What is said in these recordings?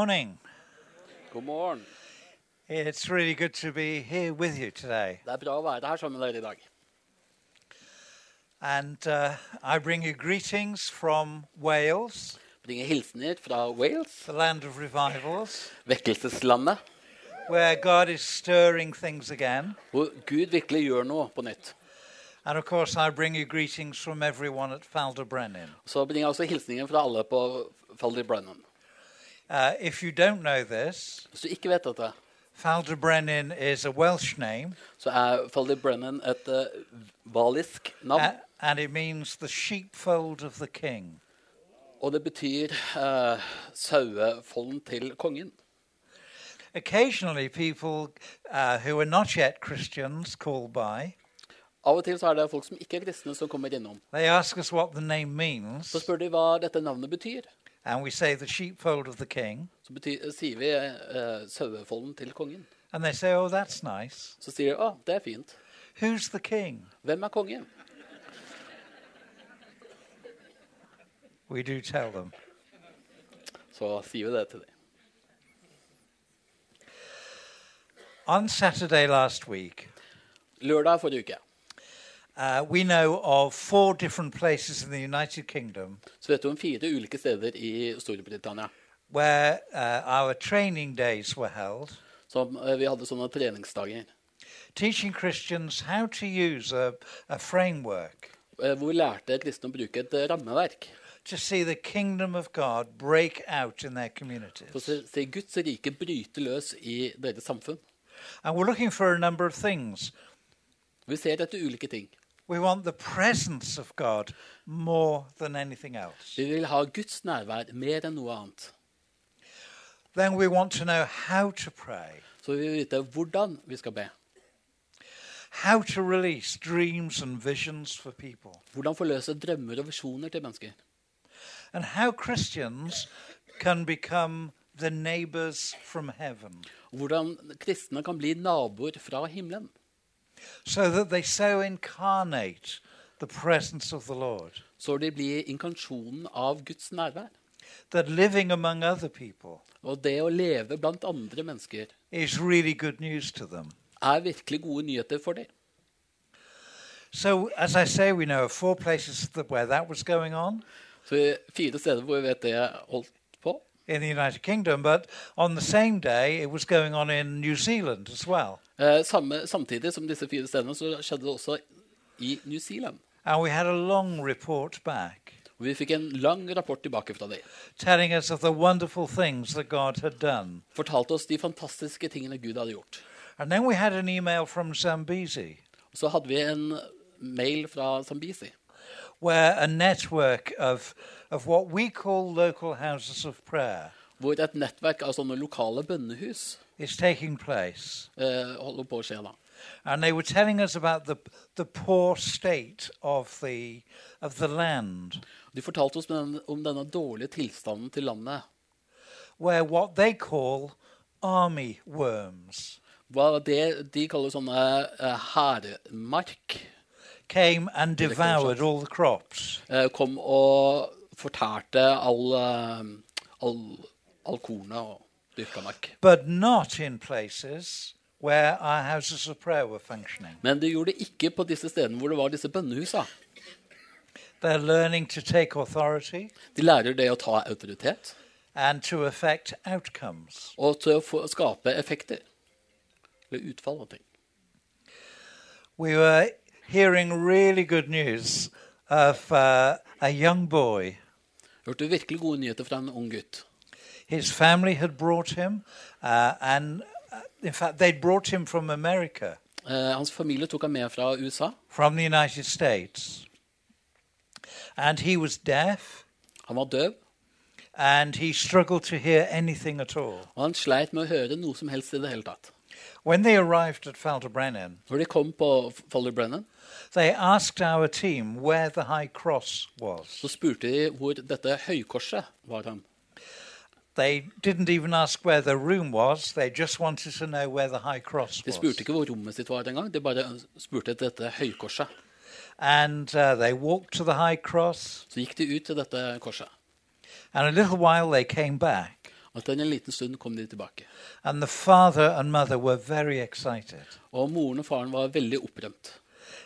Morning. God morgen. It's really good to be here with you today. Det er bra å være her sammen med dere i dag. And uh, I bring you greetings from Wales, Jeg bringer hilsener fra Wales, the land of revivals, vekkelseslandet, where God is stirring things again. hvor Gud virkelig gjør noe på nytt. And of course, I bring you greetings from everyone at Falderbrennen. Så bringer jeg også fra alle på Brennan. Uh, if you don't know this, Hvis du ikke vet dette, Faldebrennan is a Welsh name, så er Falderbrennen et uh, valisk navn. a- and it means the sheepfold of the king. Og det betyr uh, sauefolden til kongen. Occasionally, people uh, who are not yet Christians call by. Av og til så er det folk som ikke er kristne, som kommer innom. They ask us what the name means, Så spør de hva dette navnet betyr. And we say the sheepfold of the king. Så betyr, sier vi uh, sauefolden til kongen. And they say, oh, that's nice. Så sier de å, det er fint. Who's the king? Hvem er kongen? We do tell them. Så sier vi det til dem. On Saturday last week, Lørdag forrige uke uh, we know of four different places in the United Kingdom så vet du om fire ulike steder i Storbritannia where uh, our training days were held, som eh, vi hadde sånne treningsdager. teaching Christians how to use a, a framework eh, Hvor lærte kristne å bruke et eh, rammeverk to see the kingdom of God break out in their communities. for å se, se Guds rike bryte løs i deres samfunn. And we're looking for a number of things. Vi ser etter ulike ting. We want the presence of God more than anything else. Vi vil ha Guds nærvær mer enn noe annet. Then we want to know how to pray, Så vi vil vite hvordan vi skal be. how to release dreams and visions for people, Hvordan forløse drømmer og visjoner til mennesker. and how Christians can become the neighbors from heaven hvordan kristne kan bli naboer fra himmelen. So that they so incarnate the presence of the Lord Så de blir inkarnasjonen av Guds nærvær. that living among other people Og det å leve blant andre mennesker is really good news to them. er virkelig gode nyheter for dem. So, as I say, we know of four places that, where that was going on. Så fire steder hvor vi vet det holdt. In the United Kingdom, but on the same day it was going on in New Zealand as well. Eh, samme, samtidig som disse fire stedene så skjedde det også i New Zealand. And we had a long report back Og vi fikk en lang rapport tilbake fra dem. telling us of the wonderful things that God had done. Fortalte oss de fantastiske tingene Gud hadde gjort. And then we had an email from Zambezi Og så hadde vi en mail fra Zambisi, where a network of, of what we call local houses of prayer hvor et nettverk av sånne lokale bønnehus is taking place. eh, holder på å skje. da. And they were telling us about the, the poor state of the, of the land, De fortalte oss om denne dårlige tilstanden til landet. where what they call army worms Hva det de kaller sånne eh, hærmark, came and devoured all the crops. eh, kom og fortærte all, eh, all, all kornet og dyrka mark. but not in places where our houses of prayer were functioning. Men det gjorde det ikke på disse stedene hvor det var disse bønnehusa. They're learning to take authority De lærer det å ta autoritet and to affect outcomes. og til å få, skape effekter. Eller utfall av ting. We were hearing really good news of uh, a young boy. Hørte virkelig gode nyheter fra en ung gutt. His family had brought him, uh, and uh, in fact, they'd brought him from America. Uh, hans familie tok han med fra USA. from the United States. And he was deaf Han var døv, and he struggled to hear anything at all. og han sleit med å høre noe som helst i det hele tatt. When they arrived at Falderbrennen, Når de kom på Folder Brennan, they asked our team where the High Cross was. så spurte de hvor dette høykorset var han. They didn't even ask where the room was, they just wanted to know where the High Cross De was. spurte ikke hvor rommet sitt var engang. De bare spurte dette høykorset. And uh, they walked to the High Cross, Så gikk de ut til dette korset. and a little while they came back. Etter en liten stund kom de tilbake. And the father and mother were very excited. Og moren og faren var veldig opprømt.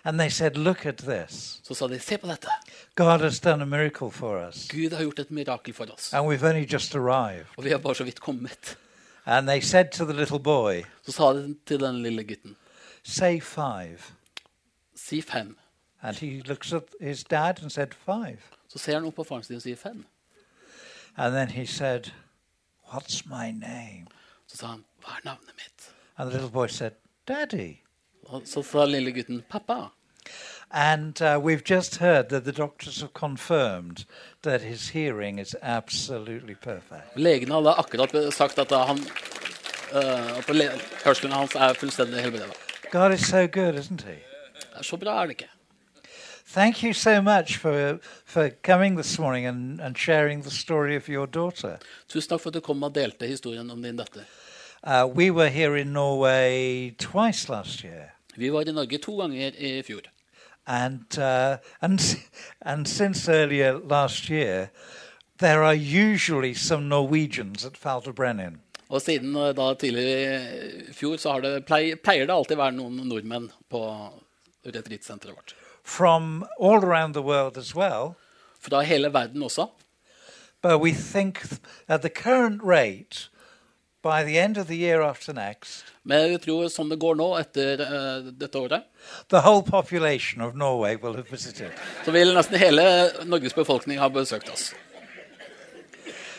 And they said, Look at this. Så sa de, se på dette. God has done a miracle for us. Gud har gjort et mirakel for oss. And we've only just arrived. Og vi har bare så vidt kommet. And they said to the little boy, Så sa de til den lille gutten, Say five. si fem. And he looks at his dad and said, Five. Så ser han opp på faren sin og sier fem. And then he said, What's my name? Så sa han, hva er navnet mitt? And the little boy said, Daddy. Så sa lille gutten, pappa. And uh, we've just heard that the doctors have confirmed that his hearing is absolutely perfect. Legene hadde akkurat sagt at han, uh, at hørselen hans er fullstendig helbredet. God is so good, isn't he? Det er Så bra er det ikke. Thank you so much for, for coming this morning and, and sharing the story of your daughter. Tusen takk for at du kom og delte historien om din datter. Uh, we were here in Norway twice last year. Vi var i Norge to ganger i fjor. And, uh, and, and since earlier last year, there are usually some Norwegians at Falderbrennen. Og siden eh, da tidligere i fjor så har det, pleier, pleier det alltid være noen nordmenn på retreatsenteret vårt. from all around the world as well. Fra hele verden også. But we think at the current rate, by the end of the year after next, Men jeg tror som det går nå etter eh, dette året, the whole population of Norway will have visited. så vil nesten hele Norges befolkning ha besøkt oss.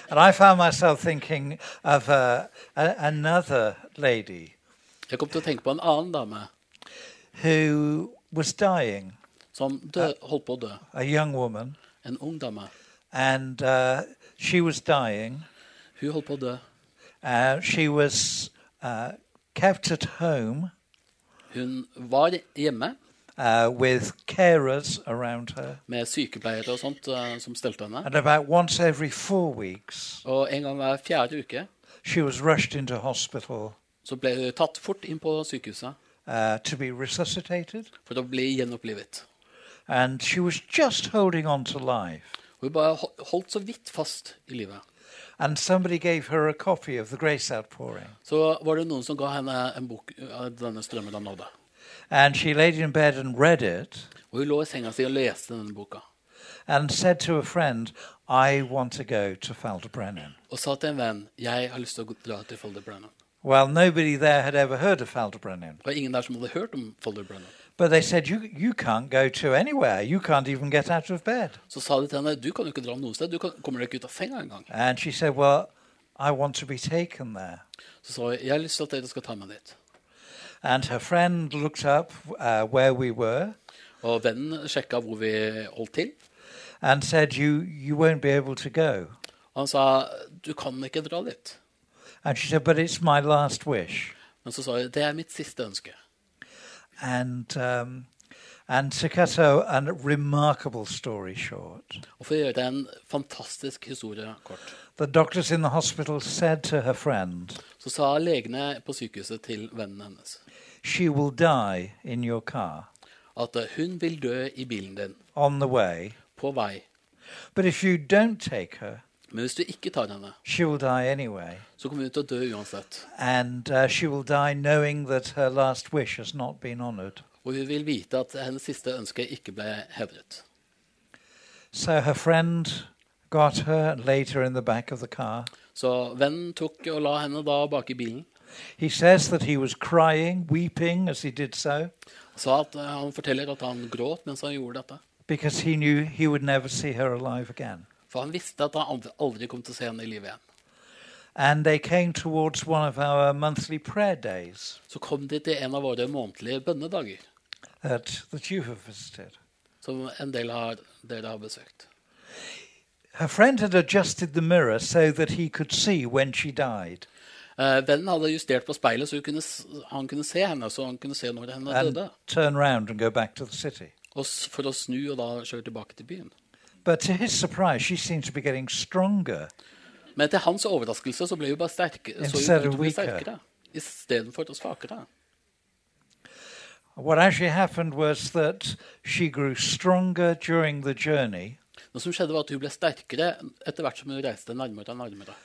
And I found myself thinking of uh, a- another lady Jeg kom til å tenke på en annen dame who was dying, som dø, holdt på å dø. a young woman, En ung dame. and uh, she was dying. Hun holdt på å dø. Uh, she was uh, kept at home Hun var hjemme uh, with carers around her. med sykepleiere og sånt uh, som stelte henne. And about once every four weeks, Og en gang hver fjerde uke she was rushed into hospital så ble hun tatt fort inn på sykehuset uh, to be resuscitated. for å bli gjenopplivet. And she was just holding on to life. Hun bare holdt så vidt fast i livet. And somebody gave her a copy of the Grace Outpouring. Så var det noen som ga henne en bok av denne strømmen av nåde. And she laid in bed and read it Og hun lå i senga och og leste denne boka. and said to a friend, I want to go to Falderbrennen. Og sa til en venn jeg har å gå- dra til Folder Well, nobody there had ever heard of Falderbrennen. Var ingen der som hadde hørt om Folder Brennan. But they said, you, you can't go to anywhere. You can't even get out of bed. Så sa de til henne du kan jo ikke dra noe sted. Du kan, kommer deg ikke ut av senga engang. And she said, Well, I want to be taken there. Så sa hun jeg har lyst til at dere skal ta meg dit. And her friend looked up uh, where we were Og vennen sjekka hvor vi holdt til. and said, you, you won't be able to go. Og han sa du kan ikke dra dit. And she said, But it's my last wish. Men så sa jeg det er mitt siste ønske. And, um, and to a, a remarkable story short, Og for å gjøre en fantastisk historie kort, the doctors in the hospital said to her friend, så sa legene på sykehuset til vennen hennes She will die in your car at eh, hun vil dø i bilen din on the way. på vei. But if you don't take her, Men hvis du ikke tar henne, she will die anyway. så kommer hun til å dø uansett. And uh, she will die knowing that her last wish has not been honored. Og hun vil vite at hennes siste ønske ikke ble hevret. So her friend got her and in the back of the car. Så vennen tok og la henne da bak i bilen. He says that he was crying, weeping as he did so, Sa at, eh, han forteller at han gråt mens han gjorde dette. because he knew he would never see her alive again. For han visste at han aldri, kom til å se henne i livet igjen. and they came towards one of our monthly prayer days Så kom de til en av våre månedlige bønnedager, that, that you have visited. som en del av dere har besøkt. Her friend had adjusted the mirror so that he could see when she died. Eh, vennen hadde justert på speilet, så hun kunne, s- han kunne se henne, så han kunne se når henne and døde. turn round and go back to the city. Og s- for å snu og da kjøre tilbake til byen. But to his surprise, she seemed to be getting stronger. Men til hans overraskelse så ble hun bare sterkere, så hun ble sterkere istedenfor svakere. What actually happened was that she grew stronger during the journey. Det som skjedde var at Hun ble sterkere etter hvert som hun reiste nærmere og nærmere.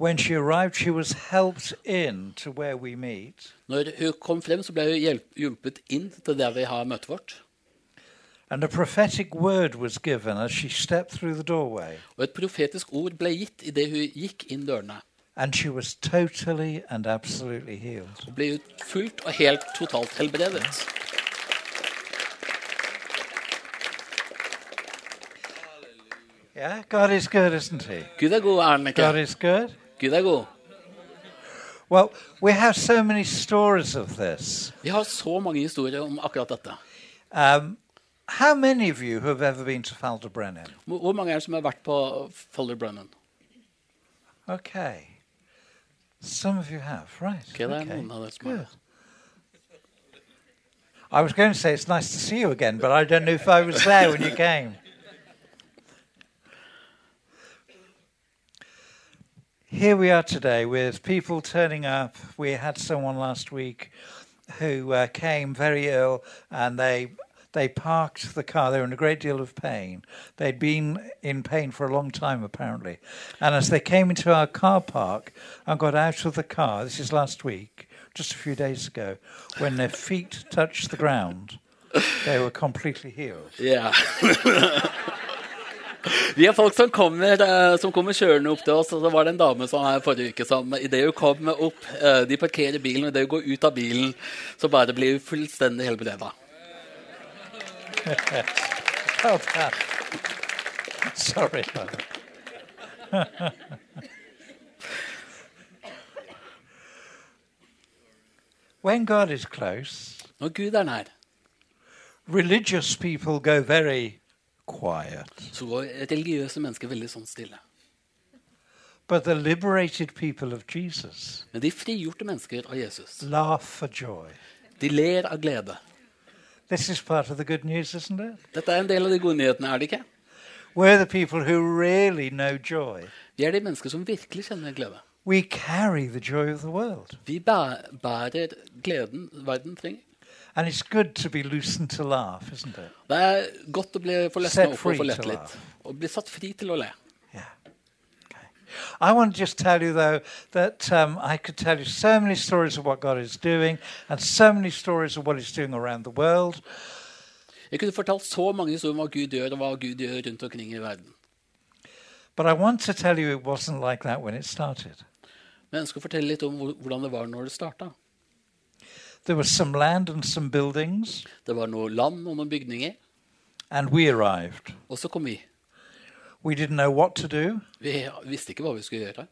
When she arrived, she was helped in to where we meet. Når hun kom frem, så ble hun hjulpet inn til der vi har møtet vårt. And a prophetic word was given as she stepped through the doorway. Og et profetisk ord ble gitt idet hun gikk inn dørene. And she was totally and absolutely healed. Og ble fullt og helt totalt helbredet. Yeah, God is good, isn't He? Gud er god, er han God ikke? is good. Gud er god. Well, we have so many stories of this. Vi har så mange historier om akkurat dette. Um, how many of you have ever been to Falderbrennen? Hvor hvor mange er som har vært på Folderbrunnen? Okay. Some of you have, right. Ok, er okay. dere Good. I was going to say it's nice to see you again, but I don't know if I was there when you came. Here we are today with people turning up. We had someone last week who uh, came very ill and they they parked the car. They were in a great deal of pain. They'd been in pain for a long time, apparently. And as they came into our car park and got out of the car, this is last week, just a few days ago, when their feet touched the ground, they were completely healed. Ja. Vi har folk som kommer, eh, som kommer kjørende opp til oss. og Så var det en dame som her forrige uke som idet hun kom opp eh, De parkerer bilen, og idet hun går ut av bilen, så bare blir hun fullstendig helbreda. Sorry. when God is close, Når Gud er nær, religious people go very quiet. så går religiøse mennesker veldig sånn stille. But the liberated people of Jesus Men de frigjorte mennesker av Jesus, laugh for joy. de ler av glede. News. Dette er en del av de gode nyhetene, er det ikke? We're the people who really joy. Vi er de mennesker som virkelig kjenner glede. We carry the joy of the world. Vi bærer gleden verden trenger. And it's good to be loosened to laugh, isn't it? Det er godt å bli Set opp og få lett litt. Og bli satt fri til å le. I want to just tell you, though, that um, I could tell you so many stories of what God is doing and so many stories of what He's doing around the world. Jeg kunne fortalt så mange historier om hva Gud gjør, og hva Gud gjør rundt omkring i verden. But I want to tell you it wasn't like that when it started. Men jeg ønsker å fortelle litt om hvor- hvordan det var når det starta. There was some land and some buildings, Det var noe land og noen bygninger, and we arrived. og så kom vi. We didn't know what to do. Vi visste ikke hva vi skulle gjøre.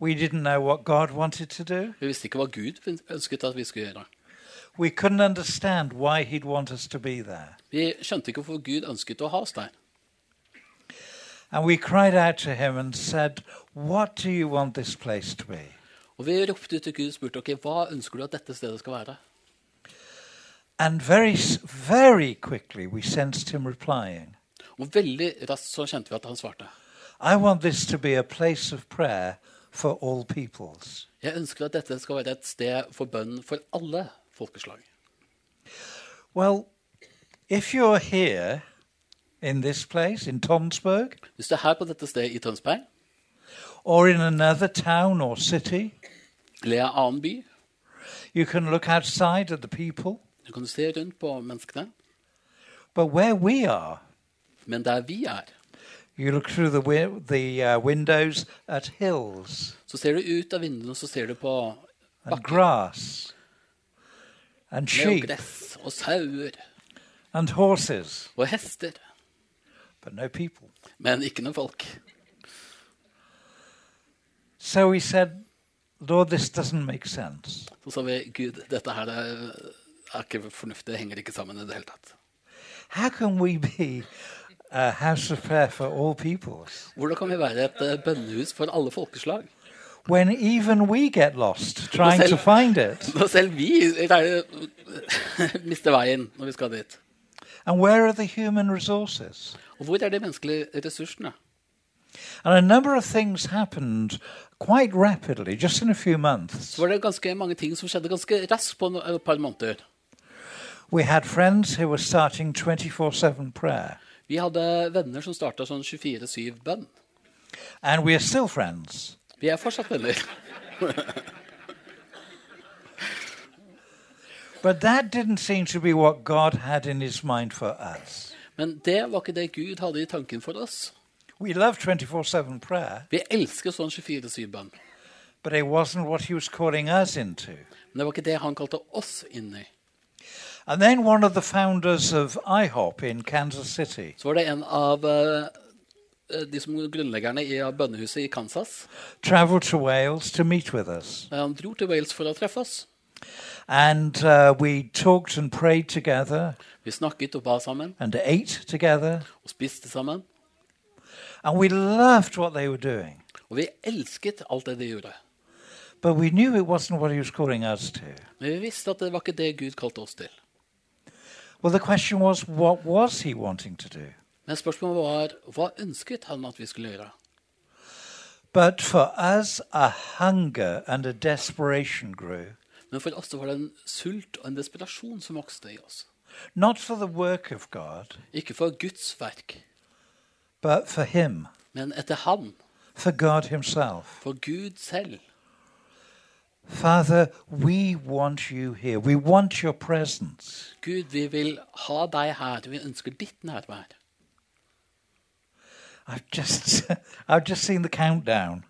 We didn't know what God wanted to do. Vi visste ikke hva Gud ønsket at vi skulle gjøre. We couldn't understand why He'd want us to be there. Vi skjønte ikke hvorfor Gud ønsket å ha oss der. And we cried out to Him and said, What do you want this place to be? Og vi ropte ut til Gud og spurte okay, hva ønsker du at dette stedet skal være. And very, very quickly we sensed Him replying, Og veldig raskt så kjente vi at han svarte. I want this to be a place of prayer for all peoples. Jeg ønsker at dette skal være et sted for bønn for alle folkeslag. Well, if you're here in this place, in Tonsberg, Hvis du er her på dette stedet i Tønsberg, or in another town or city, eller en annen by, you can look outside at the people. så kan du se rundt på menneskene. But where we are, Men der vi er, the, wi- the uh, så ser du ut av vinduene så ser du på and bakker grass and med gress og sauer and horses, og hester. but no people. Men ikke noen folk. So we said, Lord, this doesn't make sense. Så sa vi Gud, dette her er, er ikke fornuftig, det henger ikke sammen i det hele tatt. How can we be a house of prayer for all peoples Hvordan kan vi være et eh, bønnehus for alle folkeslag? when even we get lost trying to find it? Når selv vi er- mister veien når vi skal dit. And where are the human resources? Og hvor er de menneskelige ressursene? And a number of things happened quite rapidly, just in a few months. Var det ganske mange ting som skjedde ganske raskt på et par måneder. We had friends who were starting 24 7 prayer, Vi hadde venner som starta sånn 24-7-bønn. and we are still friends. Vi er fortsatt venner. But that didn't seem to be what God had in his mind for us. Men det var ikke det Gud hadde i tanken for oss. We love 24 7 prayer, Vi elsker sånn 24-7-bønn. but it wasn't what he was calling us into. Men det var ikke det han kalte oss inn i. And then one of the founders of IHOP in Kansas City Så var det en av eh, eh, de som grunnleggerne i bønnehuset i Kansas. traveled to Wales to meet with us. Eh, Han dro til Wales for å treffe oss. And uh, we talked and prayed together Vi snakket og ba sammen and ate together. og spiste sammen. And we loved what they were doing. Og vi elsket alt det de gjorde. But we knew it wasn't what he was calling us to. Men vi visste at det var ikke det Gud kalte oss til. Well, the question was, what was he wanting to do? Men spørsmålet var hva ønsket han at vi skulle gjøre? But for us, a hunger and a desperation grew, Men for oss var det en sult og en desperasjon som vokste i oss. not for the work of God, Ikke for Guds verk, but for him, men etter Han, for God himself. for Gud selv. Father, we want you here. We want your presence. Gud, vi vil ha deg her. Vi ønsker ditt nærvær. I've just, I've just seen the countdown,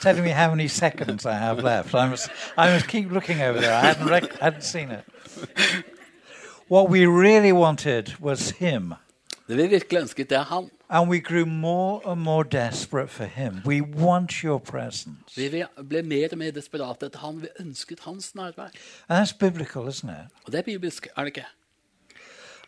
telling me how many seconds I have left. I must, I must keep looking over there. I hadn't, rec- hadn't seen it. What we really wanted was him, Det vi virkelig ønsket, det er Han. and we grew more and more desperate for him. We want your presence, Vi ble mer og mer desperate etter Han. Vi ønsket Hans nærvær. and that's biblical, isn't it? Og det er bibelsk, er det ikke?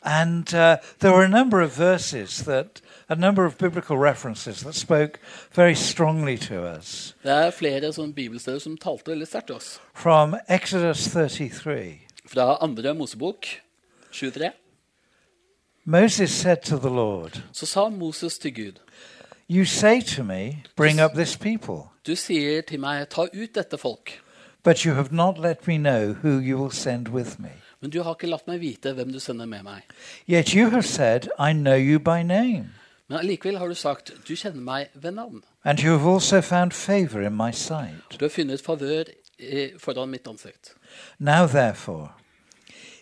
And uh, there were a number of verses that, a number of biblical references that spoke very strongly to us. Det er flere sånne bibelsteder som talte veldig sterkt til oss. From Exodus 33, Fra andre Mosebok 23 Moses said to the Lord, så sa Moses til Gud You say to me, Bring up this people, Du sier til meg, ta ut dette folk. but you have not let me know who you will send with me. Men du har ikke latt meg vite hvem du sender med meg. Yet you have said, I know you by name, Men allikevel har du sagt, du kjenner meg ved navn. and you have also found favor in my sight. Du har funnet favør eh, foran mitt ansikt. Now, therefore,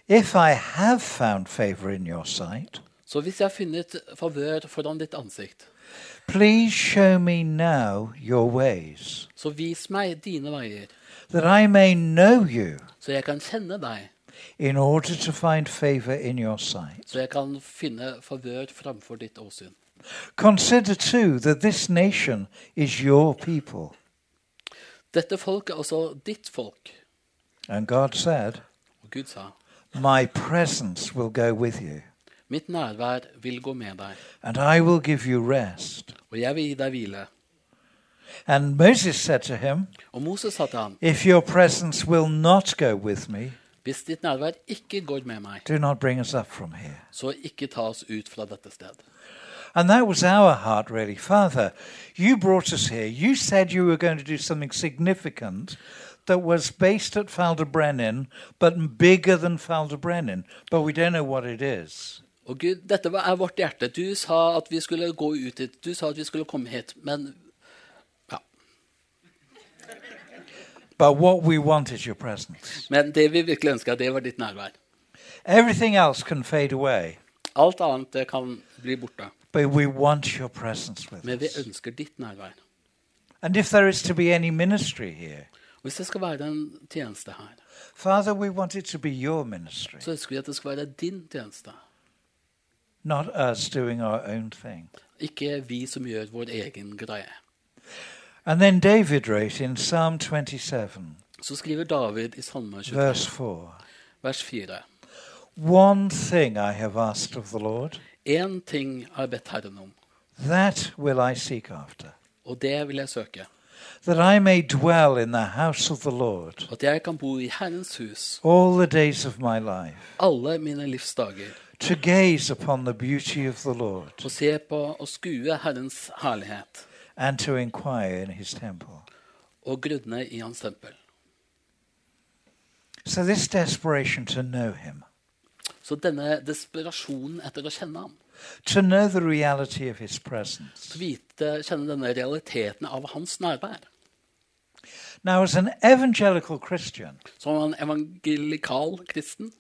if I have found favor in your sight, Så hvis jeg har funnet favør foran ditt ansikt, please show me now your ways, så vis meg dine veier, that I may know you, så jeg kan kjenne deg, in order to find favor in your sight. så jeg kan finne favør framfor ditt åsyn. Consider too that this nation is your people. Dette folk er også ditt folk. And God said, Og Gud sa, My presence will go with you, mitt nærvær vil gå med deg, and I will give you rest. og jeg vil gi deg hvile. And Moses said to him, Og Moses sa til ham, If your presence will not go with me, hvis ditt nærvær ikke går med meg, do not bring us up from here. så ikke ta oss ut fra dette sted. And that was our heart, really. Father, you brought us here. You said you were going to do something significant that was based at Faldebrennen, but bigger than Faldebrennen. But we don't know what it is. Og Gud, dette er vårt hjerte. Du sa at vi skulle gå ut hit. Du sa at vi skulle komme hit. Men ja. But what we want is your presence. Men det vi virkelig ønska, det var ditt nærvær. Everything else can fade away, Alt annet kan bli borte. but we want your presence with Men vi us. ønsker ditt nærvær. And if there is to be any ministry here, hvis det skal være en tjeneste her, Father, we want it to be your ministry, så ønsker vi at det skal være din tjeneste. not us doing our own thing. Ikke vi som gjør vår egen greie. And then David wrote in Psalm 27, Så skriver David i Salme 23, verse 4 vers 4. One thing I have asked of the Lord, Én ting har jeg bedt Herren om, that will I seek after, og det vil jeg søke. That I may dwell in the house of the Lord At jeg kan bo i Herrens hus all the days of my life, alle mine livs dager, to gaze upon the beauty of the Lord, og se på og skue Herrens herlighet, and to inquire in his temple. og grunne i Hans tempel. So, this desperation to know him, Så denne desperasjonen etter å kjenne ham, to know the reality of his presence. vite, kjenne denne realiteten av hans nærvær. Now, as an evangelical Christian, Som en evangelikal kristen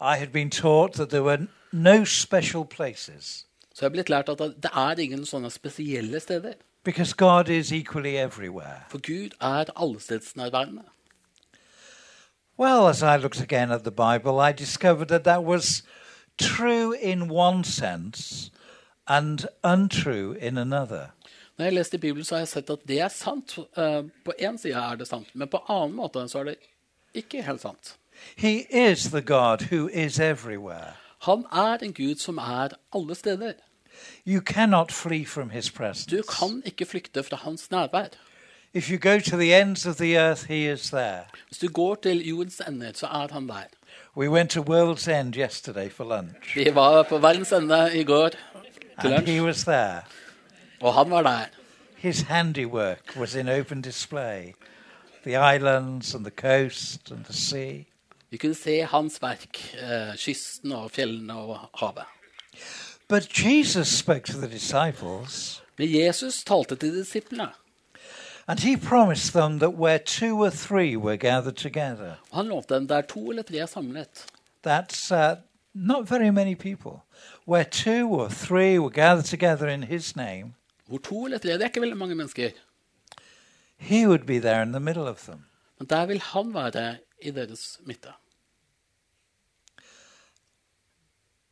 I had been taught that there were no special places så jeg er blitt lært at det er ingen sånne spesielle steder. because God is equally everywhere. For Gud er allestedsnærværende. Well, as I looked again at the Bible, I discovered that that was true in one sense and untrue in another. Når jeg leste i Bibelen, så har jeg sett at det er sant. Eh, På én side er det sant, men på annen måte så er det ikke helt sant. He is the God who is everywhere. Han er en Gud som er alle steder. You cannot flee from his presence. Du kan ikke flykte fra hans nærvær. If you go to the ends of the earth, he is there. Hvis du går til jordens ender, så er han der. We went to World's End yesterday for lunch, Vi var på verdens ende i går til and he lunsj, was there. og han var der. His handiwork was in open display. The islands and the coast and the sea. Vi kunne se hans verk, eh, kysten og fjellene og havet. But Jesus spoke to the disciples, Men Jesus talte til disiplene. And he promised them that where two or three were gathered together, han lovte dem der to eller tre er samlet. that's uh, not very many people, where two or three were gathered together in his name, Hvor to eller tre, det er ikke veldig mange mennesker. he would be there in the middle of them. Men der vil han være i deres midte.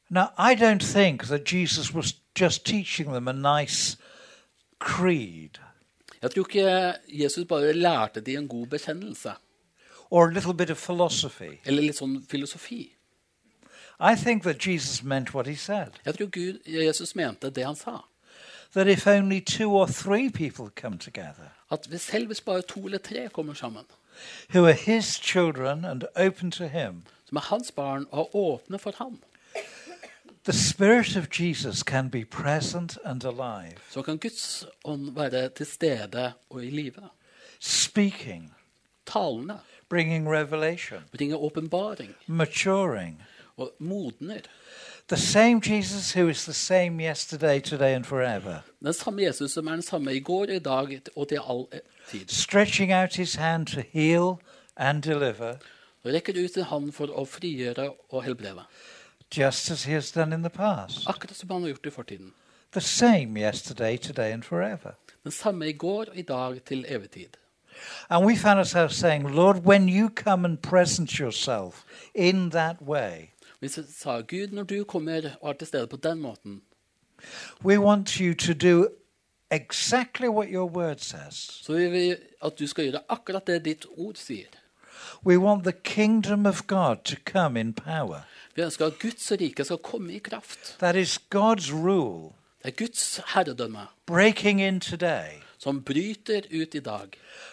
Now, I don't think that Jesus was just teaching them a nice creed Jeg tror ikke Jesus bare lærte de en god bekjennelse. or a little bit of philosophy. Eller litt sånn filosofi. I think that Jesus meant what he said Jeg tror Gud, Jesus mente det han sa. that if only two or three people come together At hvis selv hvis bare to eller tre kommer sammen, who are his children and open to him, som er hans barn, og er åpne for ham, the Spirit of Jesus can be present and alive, så kan Guds ånd være til stede og i live. speaking, Talende, bringing revelation, bringe åpenbaring maturing. og modner. The same Jesus who is the same yesterday, today, and forever, Den samme Jesus som er den samme i går, i dag og til all tid. stretching out his hand to heal and deliver, Og rekker ut sin hånd for å frigjøre og helbrede. Just as he has done in the past. Akkurat som han har gjort i fortiden. The same yesterday, today, and forever. Den samme i går og i dag til evig tid. And we found ourselves saying, Lord, when you come and present yourself in that way, Vi sa Gud, når du kommer og er til stede på den måten, we want you to do exactly what your word says. så vil vi at du skal gjøre akkurat det ditt ord sier. We want the kingdom of God to come in power. Vi ønsker at Guds rike skal komme i kraft. That is God's rule Det er Guds herredømme breaking in today, som bryter ut i dag.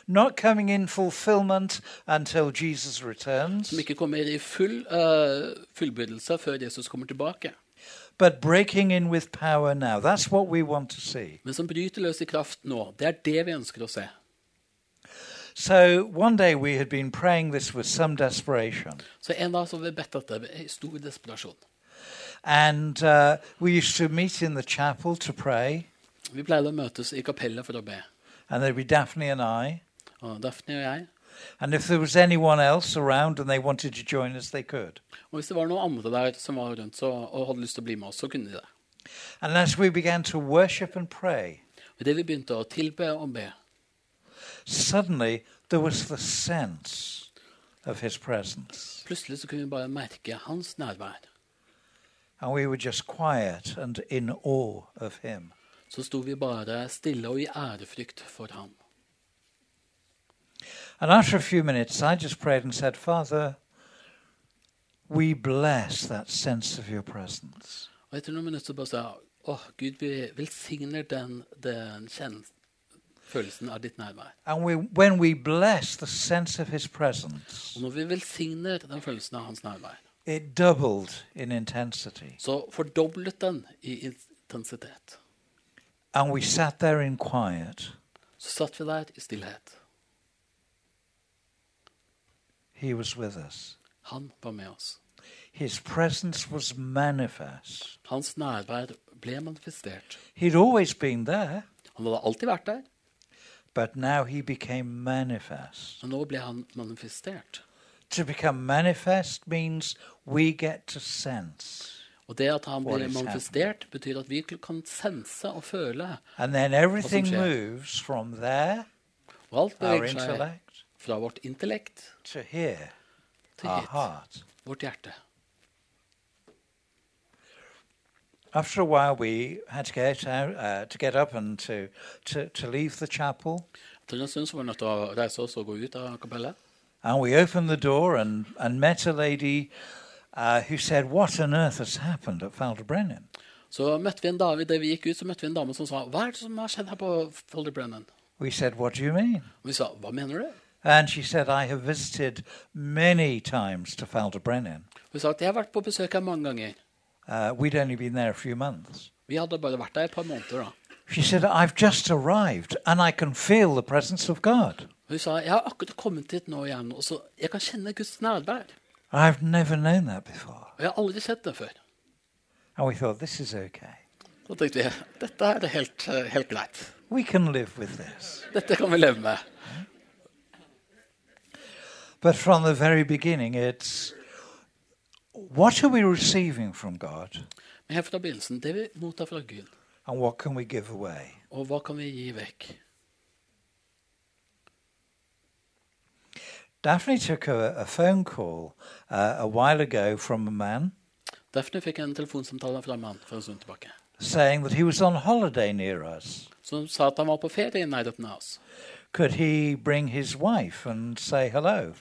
not coming in fulfillment until Jesus returns, Som ikke kommer i full uh, fullbyrdelse før Jesus kommer tilbake. but breaking in with power now. That's what we want to see. Men som bryter løs i kraft nå. Det er det vi ønsker å se. So one day we had been praying this with some desperation. Så en dag så vi bedt dette med stor desperasjon. And uh, we used to meet in the chapel to pray, Vi pleide å møtes i kapellet for å be. and there'd be Daphne and I. Og Daphne og jeg. And if there was anyone else around and they wanted to join us, they could. Og hvis det var noen andre der som var rundt så, og hadde lyst til å bli med oss, så kunne de det. And as we began to worship and pray, Og det vi begynte å tilbe og be, suddenly there was the sense of his presence. plutselig så kunne vi bare merke hans nærvær. And we were just quiet and in awe of him. så sto vi bare stille og i ærefrykt for ham. And after a few minutes, I just prayed and said, Father, we bless that sense of your presence. Og etter noen minutter bare sa jeg, åh, Gud, vi velsigner den, den kjens- følelsen av ditt nærvær. And we, when we bless the sense of his presence, Og når vi velsigner den følelsen av hans nærvær, it doubled in intensity. så fordoblet den i intensitet. And we sat there in quiet. Så satt vi der i stillhet. He was with us. Han var med oss. His presence was manifest. Hans nærvær ble manifestert. He'd always been there, Han hadde alltid vært der, but now he became manifest. Og nå ble han manifestert. To become manifest means we get to sense. Og det at han blir manifestert, betyr at vi kan sense og føle. And then everything skjer? moves from there, Og alt beveger seg intellect, fra vårt intellekt to here, til hit, vårt hjerte. After a while, we had to get out, uh, to get up and to, to, to leave the chapel. Etter en stund så var vi nødt til å reise oss og gå ut av kapellet. And we opened the door and, and met a lady uh, who said, What on earth has happened at Falderbrennen? Så møtte vi en dame, idet vi gikk ut, så møtte vi en dame som sa Hva er det som har skjedd her på Folderbrennen? We said, What do you mean? Og vi sa Hva mener du? And she said, I have visited many times to Falderbrennen. Vi sa at jeg har vært på besøk her mange ganger. Uh, we'd only been there a few months. Vi hadde bare vært der et par måneder da. She said, I've just arrived and I can feel the presence of God. Hun sa jeg har akkurat kommet hit nå igjen, og så jeg kan kjenne Guds nærvær. I've never known that before. Og jeg har aldri sett det før. And we thought, this is okay. Så tenkte vi dette er helt, eh, helt greit. We can live with this. Dette kan vi leve med. But from the very beginning, it's what are we receiving from God Men helt fra begynnelsen, det vi mottar fra Gud, and what can we give away? og hva kan vi gi vekk? Daphne took a, a phone call uh, a while ago from a man Daphne fikk en telefonsamtale fra en mann for en stund tilbake. saying that he was on holiday near us. Som sa at han var på ferie i nærheten av oss. Could he bring his wife and say hello?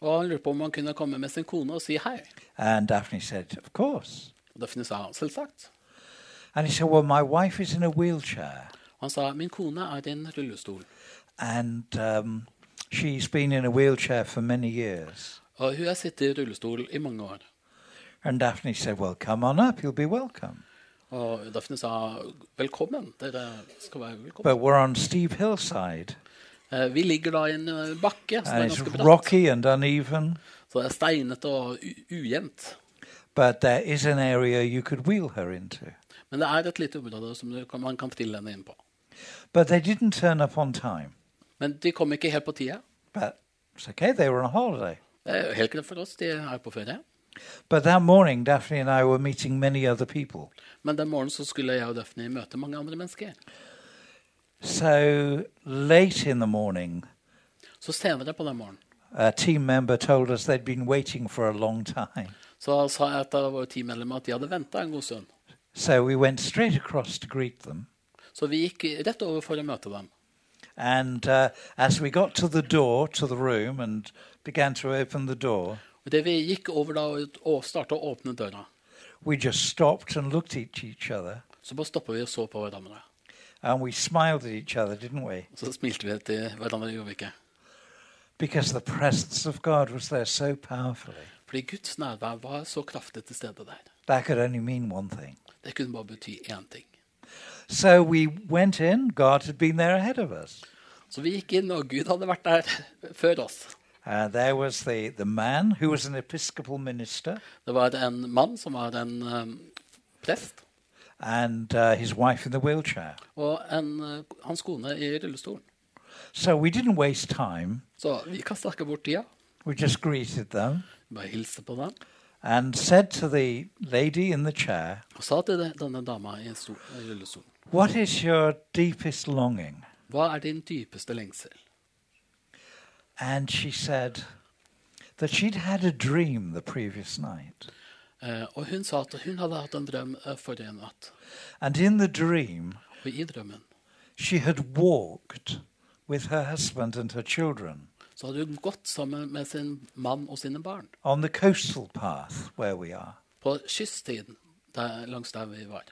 Og han lurte på om han kunne komme med sin kone og si hei. And Daphne said, Of course. Og Daphne sa selvsagt. And he said, Well, my wife is in a wheelchair Han sa min kone er i en rullestol. and um, she's been in a wheelchair for many years. Og hun har sittet i rullestol i mange år. And Daphne said, Well, come on up, you'll be welcome. Og Daphne sa velkommen. Dere skal være velkommen. But we're on steep hillside Vi ligger da i en eh, bakke som er ganske bratt. rocky and uneven, Så det er steinete og ujevnt. but there is an area you could wheel her into. Men det er et lite område som kan, man kan trille henne inn på. But they didn't turn up on time. Men de kom ikke helt på tida. But it's okay, they were on holiday. Helt greit for oss. De er på ferie. But that morning, Daphne and I were meeting many other people. Men den morgenen så skulle jeg og Daphne møte mange andre mennesker. So late in the morning, Så senere på den morgenen a team member told us they'd been waiting for a long time. så sa et av våre teammedlemmer at de hadde venta en god stund. So we went straight across to greet them. Så vi gikk rett over for å møte dem. And uh, as we got to the door, to the room, and began to open the door, Og det vi gikk over da og starta å åpne døra, we just stopped and looked at each other. så bare stoppa vi og så på hverandre. And we smiled at each other, didn't we? Så smilte vi til hverandre, gjorde vi ikke? Because the presence of God was there so powerfully. Fordi Guds nærvær var så kraftig til stede der. That could only mean one thing. Det kunne bare bety én ting. So we went in, God had been there ahead of us. Så vi gikk inn, og Gud hadde vært der før oss. Uh, there was the, the man who was an Episcopal minister Det var en mann som var en um, prest, and uh, his wife in the wheelchair. og en, uh, hans kone i rullestolen. So we didn't waste time. Så vi kastet ikke bort tida. We just greeted them Bare hilste på dem. and said to the lady in the chair, Og sa til denne dama i rullestolen What is your deepest longing? Hva er din dypeste lengsel? And she said that she'd had a dream the previous night. Eh, og hun sa at hun hadde hatt en drøm eh, forrige natt. And in the dream, Og i drømmen she had walked with her husband and her children så hadde hun gått sammen med sin mann og sine barn on the coastal path where we are. på kysttiden der, langs der vi var.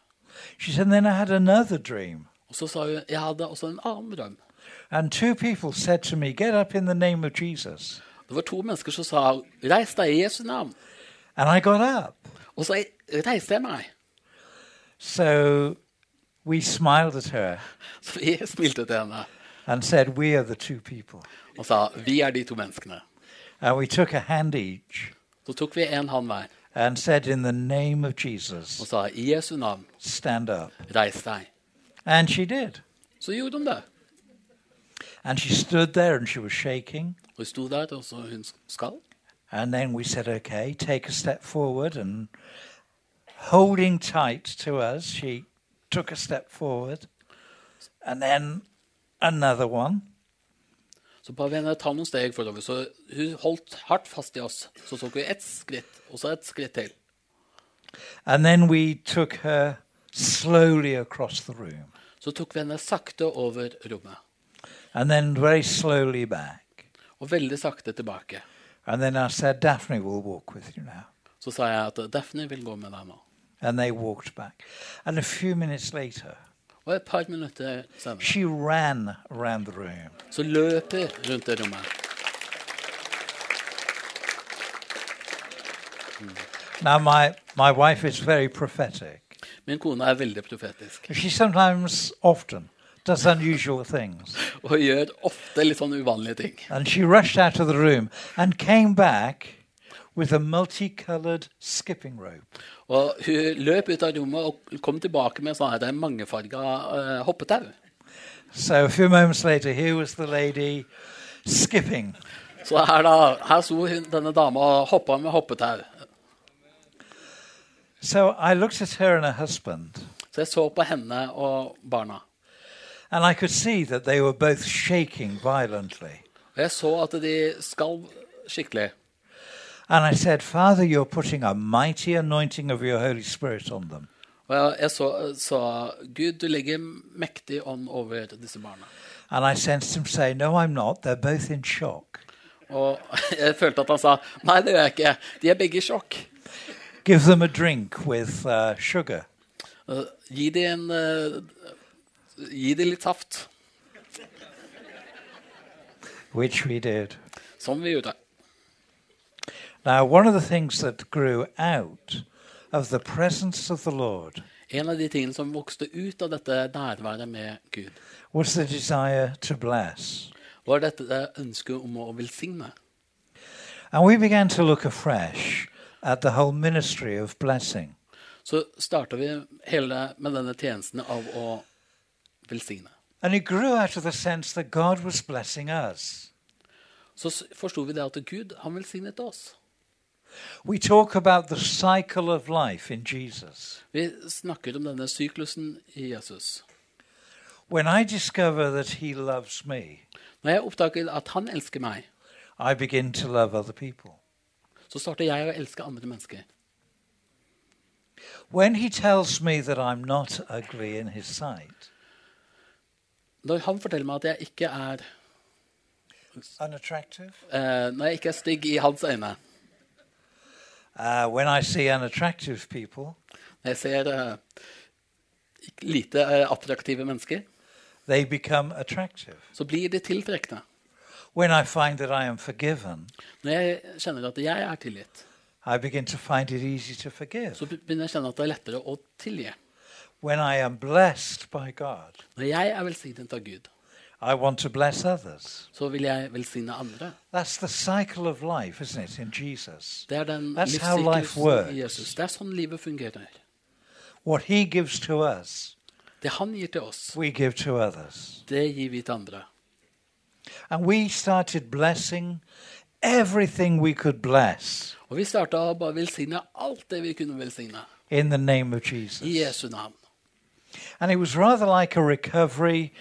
She said, then I had another dream. Og så sa hun jeg hadde også en annen drøm. And two people said to me, Get up in the name of Jesus. Det var to mennesker som sa 'reis deg i Jesu navn'. And I got up. Og så reiste jeg meg. So we smiled at her Så jeg smilte til henne and said, We are the two people. og sa 'vi er de to menneskene'. And we took a hand each Så tok vi en hånd hver and said, In the name of og Jesus, sa 'i Jesu navn, stand up. reis deg'. And she did. Så gjorde hun det. And she stood there and she was shaking. Og hun sto der, og så hun skal. And then we said, Okay, take a step forward. And holding tight to us, she took a step forward. And then another one. Så bare vi henne ta noen steg forover. Så hun holdt hardt fast i oss. Så tok vi ett skritt, og så et skritt til. And then we took her slowly across the room. Så tok vi henne sakte over rommet. And then very slowly back. Og veldig sakte tilbake. And then I said, Daphne will walk with you now. Så sa jeg at Daphne vil gå med deg nå. And they walked back. And a few minutes later, Og et par minutter senere she ran around the room. så løp jeg rundt det rommet. Now, my, my wife is very prophetic. Min kone er veldig profetisk She sometimes, often, does unusual things. og gjør ofte litt sånn uvanlige ting. And she rushed out of the room and came back with a multicolored skipping rope. Og hun løp ut av rommet og kom tilbake med sånn her mangefarga uh, hoppetau. So a few moments later, here was the lady skipping. Så her, da, her sto denne dama og hoppa med hoppetau. So I looked at her and her husband, Så jeg så på henne og barna. And I could see that they were both shaking violently. Jeg så at de skalv skikkelig. And I said, Father, you're putting a mighty anointing of your Holy Spirit on them. Og jeg, jeg så, Gud, du legger mektig ånd over disse barna. And I sensed him say, No, I'm not. They're both in shock. Og jeg følte at han sa nei, det gjør jeg ikke. De er begge i sjokk. Give them a drink with uh, sugar. Uh, gi dem en uh, Gi dem litt saft. Which we did. Som vi gjorde. Now, one of the things that grew out of the presence of the Lord En av de tingene som vokste ut av dette nærværet med Gud, was the desire to bless. var dette ønsket om å velsigne. And we began to look afresh at the whole ministry of blessing. Så starta vi hele med denne tjenesten av å velsigne. Så forsto vi det at Gud, han velsignet oss. We talk about the cycle of life in Jesus. Vi snakker om denne syklusen i Jesus. When I discover that He loves me, Når jeg oppdager at han elsker meg, I begin to love other people. så starter jeg å elske andre mennesker. When He tells me that I'm not ugly in His sight, Når han forteller meg at jeg ikke er unattractive, Uh, Når jeg ikke er stygg i hans øyne, uh, when I see unattractive people, når jeg ser uh, lite eh, attraktive mennesker, they become attractive. så blir de tiltrekkende. When I find that I am forgiven, Når jeg kjenner at jeg er tilgitt, I begin to find it easy to forgive. så begynner jeg å kjenne at det er lettere å tilgi. When I am blessed by God, Når jeg er velsignet av Gud, I want to bless others. så vil jeg velsigne andre. That's the cycle of life, isn't it, in Jesus? Det er den That's how life livssyklusen works. i Jesus. Det er sånn livet fungerer. What He gives to us, Det han gir til oss, we give to others. det gir vi til andre. And we started blessing everything we could bless Og vi starta å bare velsigne alt det vi kunne velsigne. in the name of I Jesus. Jesu navn. And it was rather like a recovery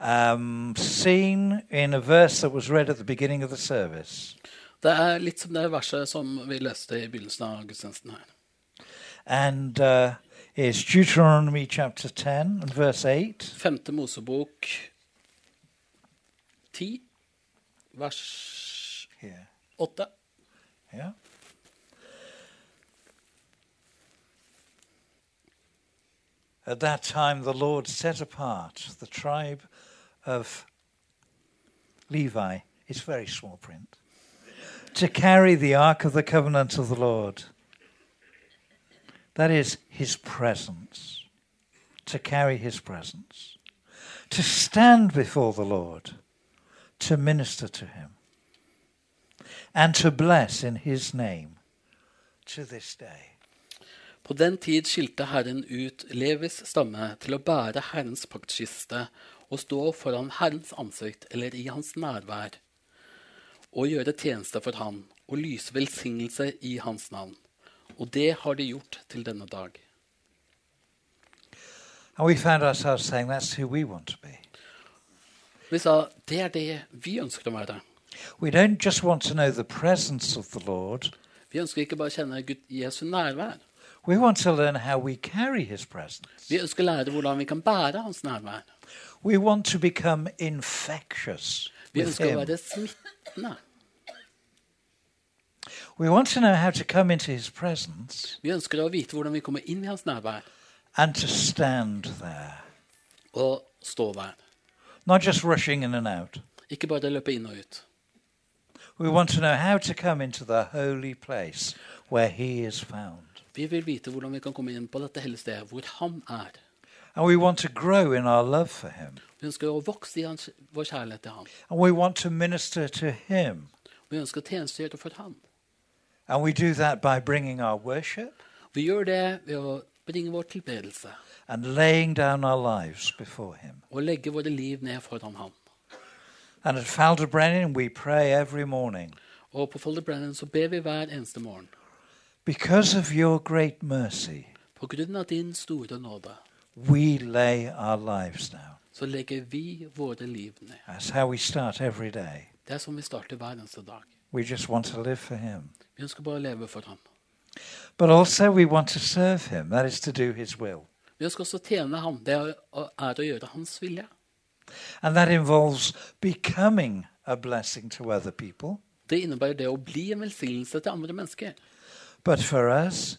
um, scene in a verse that was read at the beginning of the service. Det er litt som det verset som vi leste i begynnelsen av gudstjenesten her. And uh, it's Deuteronomy chapter 10 and verse 8. Femte Mosebok 10, vers Here. 8. Yeah. At that time, the Lord set apart the tribe of Levi, it's very small print, to carry the ark of the covenant of the Lord. That is his presence, to carry his presence, to stand before the Lord, to minister to him and to bless in his name to this day. På den tid skilte Herren ut Levis stamme til å bære Herrens paktkiste og stå foran Herrens ansikt eller i hans nærvær, og gjøre tjeneste for han og lyse velsignelse i hans navn. Og det har de gjort til denne dag. Saying. Vi sa det er det vi ønsker å være. We don't just want to know the presence of the Lord, Vi ønsker ikke bare å kjenne Gud Jesu nærvær. We want to learn how we carry his presence. Vi ønsker å lære hvordan vi kan bære hans nærvær. We want to become infectious Vi with ønsker å him. være smittende. We want to know how to come into his presence Vi ønsker å vite hvordan vi kommer inn i hans nærvær and to stand there, og stå der. not just rushing in and out. Ikke bare løpe inn og ut. We want to know how to come into the holy place where he is found. Vi vil vite hvordan vi kan komme inn på dette hellige stedet hvor han er. And we want to grow in our love for him. Vi ønsker å vokse i hans, vår kjærlighet til ham. And we want to minister to him. Vi ønsker å tjenestegjøre for ham. And we do that by bringing our worship Vi gjør det ved å bringe vår tilbedelse and laying down our lives before him. og legge våre liv ned foran ham. And at Falderbrennen we pray every morning Og på Falderbrennen så ber vi hver eneste morgen. Because of your great mercy, På grunn av din store nåde we lay our lives down. så legger vi våre liv ned. That's how we start every day. Det er som vi starter hver eneste dag. We just want to live for him. Vi ønsker bare å leve for ham. But also, we want to serve him, that is to do his will. Vi ønsker også å tjene ham. Det er å, er å gjøre hans vilje. And that involves becoming a blessing to other people. Det innebærer det å bli en velsignelse til andre mennesker. But for us,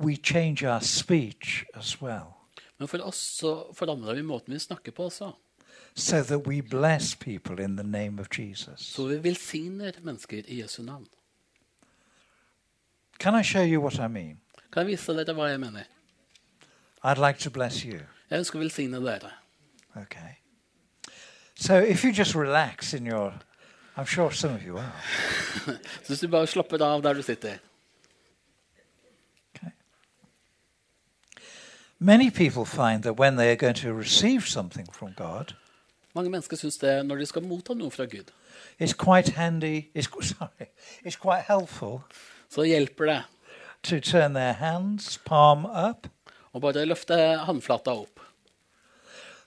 we change our speech as well Men for oss så forandrer vi måten vi snakker på også. so that we bless people in the name of Jesus. Så vi velsigner mennesker i Jesu navn. Can I show you what I mean? Kan jeg vise dere hva jeg mener? I'd like to bless you. Jeg ønsker å velsigne dere. Okay. So if you just relax in your, I'm sure some of you are. Så hvis du bare slapper av der du sitter Many people find that when they are going to receive something from God, Mange mennesker syns det når de skal motta noe fra Gud, it's quite handy, it's, sorry, it's quite helpful så hjelper det to turn their hands, palm up. å bare løfte håndflata opp.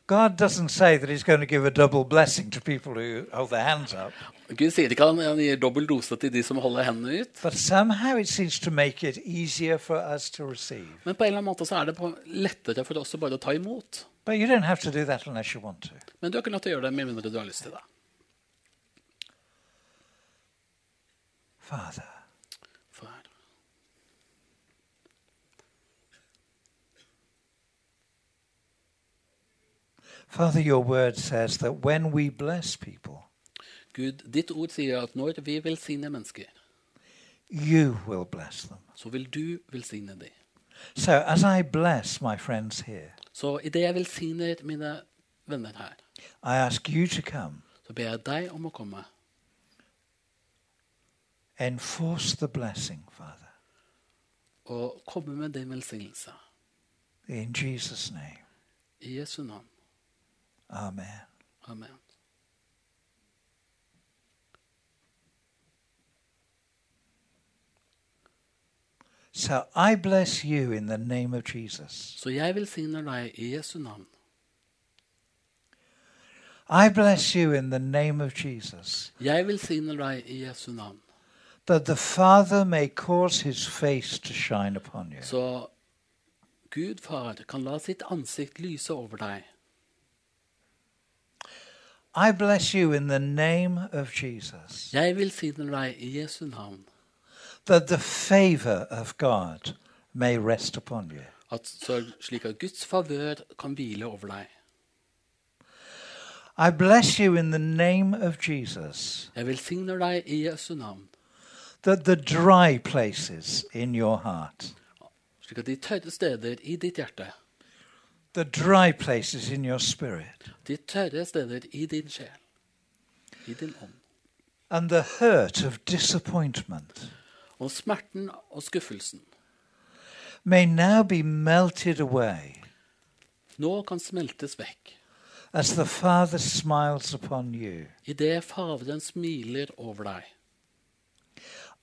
God doesn't say that He's going to give a double blessing to people who hold their hands up, Gud sier ikke at han gir dobbel dose til de som holder hendene ut. but somehow it seems to make it easier for us to receive. Men på en eller annen måte så er det på lettere for oss å bare ta imot. But you don't have to do that unless you want to. Men du har ikke lov til å gjøre det med mindre du har lyst til det. Father, Father, your word says that when we bless people, Gud, ditt ord sier at når vi velsigner mennesker, you will bless them. så vil du velsigne dem. So as I bless my friends here, Så idet jeg velsigner mine venner her, I ask you to come, så ber jeg deg om å komme enforce the blessing, Father, og komme med din velsignelse. in Jesus' name. I Jesu navn. Amen. Amen. So I bless you in the name of Jesus. Så jeg velsigner deg i Jesu navn. I bless you in the name of Jesus, Jeg velsigner deg i Jesu navn. that the Father may cause his face to shine upon you. Så Gud far kan la sitt ansikt lyse over deg. I bless you in the name of Jesus, Jeg velsigner deg i Jesu navn, that the favor of God may rest upon you. at så, slik at Guds favør kan hvile over deg. I bless you in the name of Jesus, Jeg velsigner deg i Jesu navn, that the dry places in your heart, slik at de tørre steder i ditt hjerte, the dry places in your spirit, de tørre steder i din sjel, i din ånd, and the hurt of disappointment og smerten og skuffelsen. may now be melted away nå kan smeltes vekk as the Father smiles upon you. idet Faderen smiler over deg.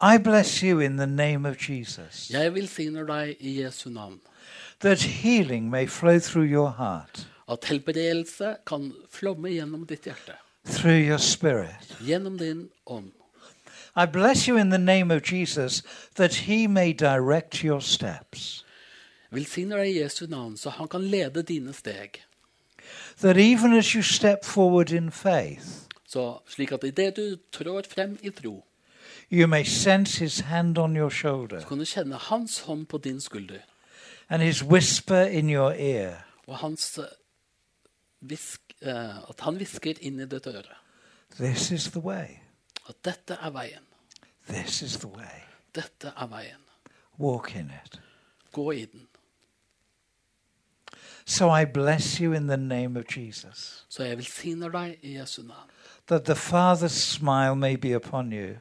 I bless you in the name of Jesus, Jeg velsigner deg i Jesu navn, that healing may flow through your heart, at helbredelse kan flomme gjennom ditt hjerte, through your spirit. gjennom din ånd. I bless you in the name of Jesus, that he may direct your steps, Velsigner deg i Jesu navn, så han kan lede dine steg. that even as you step forward in faith, Så slik at idet du trår frem i tro, you may sense his hand on your shoulder så kan du kjenne hans hånd på din skulder, and his whisper in your ear. og hans eh, visk, eh, at han hvisker inn i ditt øre This is the way. at dette er veien. This is the way. Dette er veien. Walk in it. Gå i den. So I bless you in the name of Jesus, Så jeg velsigner deg i Jesu navn, that the Father's smile may be upon you,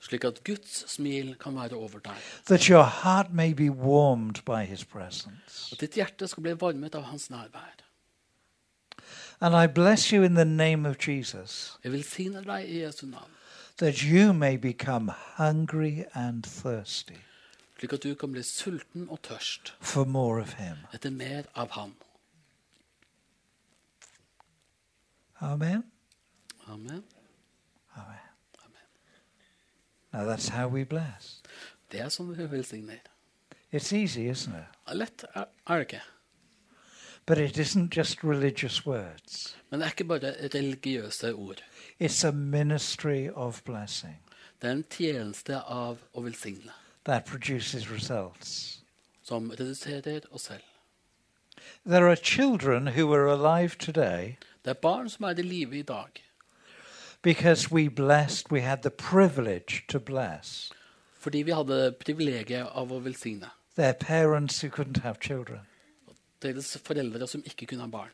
slik at Guds smil kan være over deg. At ditt hjerte skal bli varmet av hans nærvær. And I bless you in the name of Jesus, Jeg velsigner deg i Jesu navn, that you may become hungry and thirsty slik at du kan bli sulten og tørst for more of him. etter mer av ham. Amen. Amen. Amen. Now that's how we bless. Det er sånn vi velsigner. It's easy, isn't it? Lett er er det ikke. But it isn't just religious words. Men det er ikke bare religiøse ord. It's a ministry of blessing Det er en tjeneste av å velsigne, that produces results. som reduserer oss selv. There are children who are alive today Det er barn som er i live i dag, because we blessed, we had the privilege to bless fordi vi hadde privilegiet av å velsigne their parents who couldn't have children. deres foreldre som ikke kunne ha barn.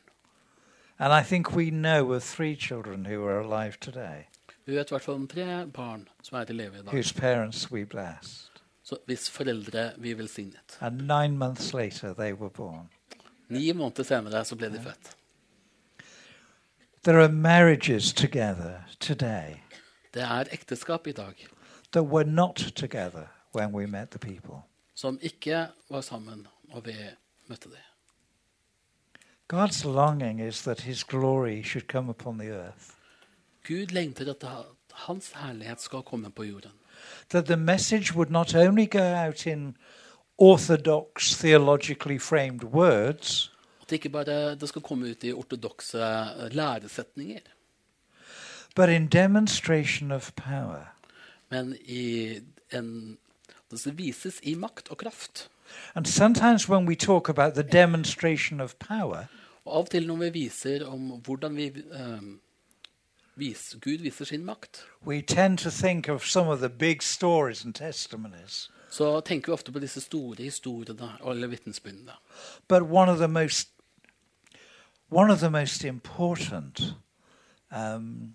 And I think we know of three children who are alive today Vi vet i hvert fall om tre barn som er i live i dag, whose parents we blessed. så hvis foreldre vi velsignet. And nine months later, they were born. Ni måneder senere så ble de født. There are marriages together today Det er ekteskap i dag that were not together when we met the people. som ikke var sammen når vi møtte dem. God's longing is that his glory should come upon the earth, Gud lengter at hans herlighet skal komme på jorden. that the message would not only go out in orthodox, theologically framed words, At det ikke bare det skal komme ut i ortodokse læresetninger, but in demonstration of power. men i en, det vises i makt og kraft. And sometimes when we talk about the demonstration of power, Og av og til når vi viser om hvordan vi, um, vis, Gud viser sin makt, we tend to think of some of the big stories and testimonies. så tenker vi ofte på disse store historiene eller vitnesbyrdene. But one of the most one of the most important um,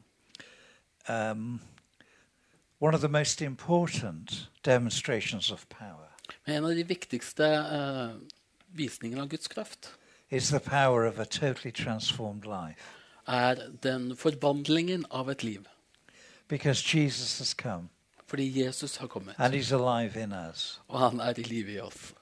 um, one of the most important demonstrations of power Men en av de viktigste eh, visningene av Guds kraft is the power of a totally transformed life. er den forvandlingen av et liv. Because Jesus has come Fordi Jesus har kommet, and he's alive in us. og han er i live i oss.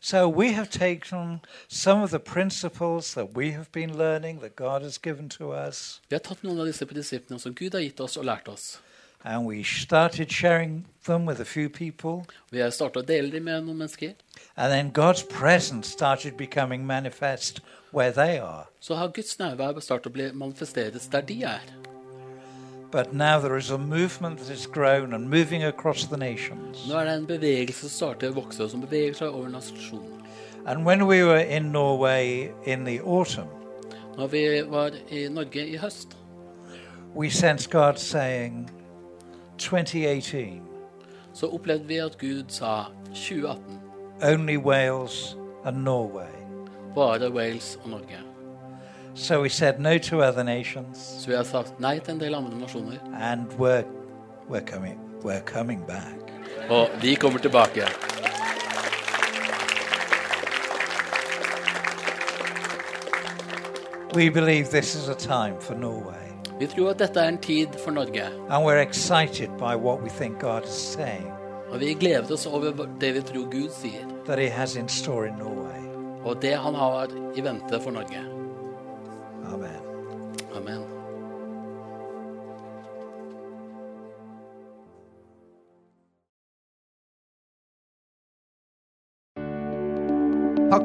So we have taken some of the principles that we have been learning that God has given to us, Vi har tatt noen av disse prinsippene som Gud har gitt oss og lært oss, And we started sharing them with a few people. Vi har startet å dele dem med noen mennesker. And then God's presence started becoming manifest where they are. Så har Guds nærvær startet å bli manifesteres der de er. But now there is a movement that has grown and moving across the nations. Nå er det en bevegelse som starter å vokse, og som beveger seg over. And when we were in Norway in the autumn, Når vi var i Norge i høst, we sensed God saying, 2018, så opplevde vi at Gud sa 2018. only Wales and Norway. Bare Wales og Norge. So we said no to other nations, Så vi har sagt nei til en del andre nasjoner. and we're, we're, coming, we're coming back. Og vi kommer tilbake. We believe this is a time for Norway. Vi tror at dette er en tid for Norge. And we're excited by what we think God is saying Og vi gleder oss over det vi tror Gud sier, that He has in store in Norway. og det han har i vente for Norge.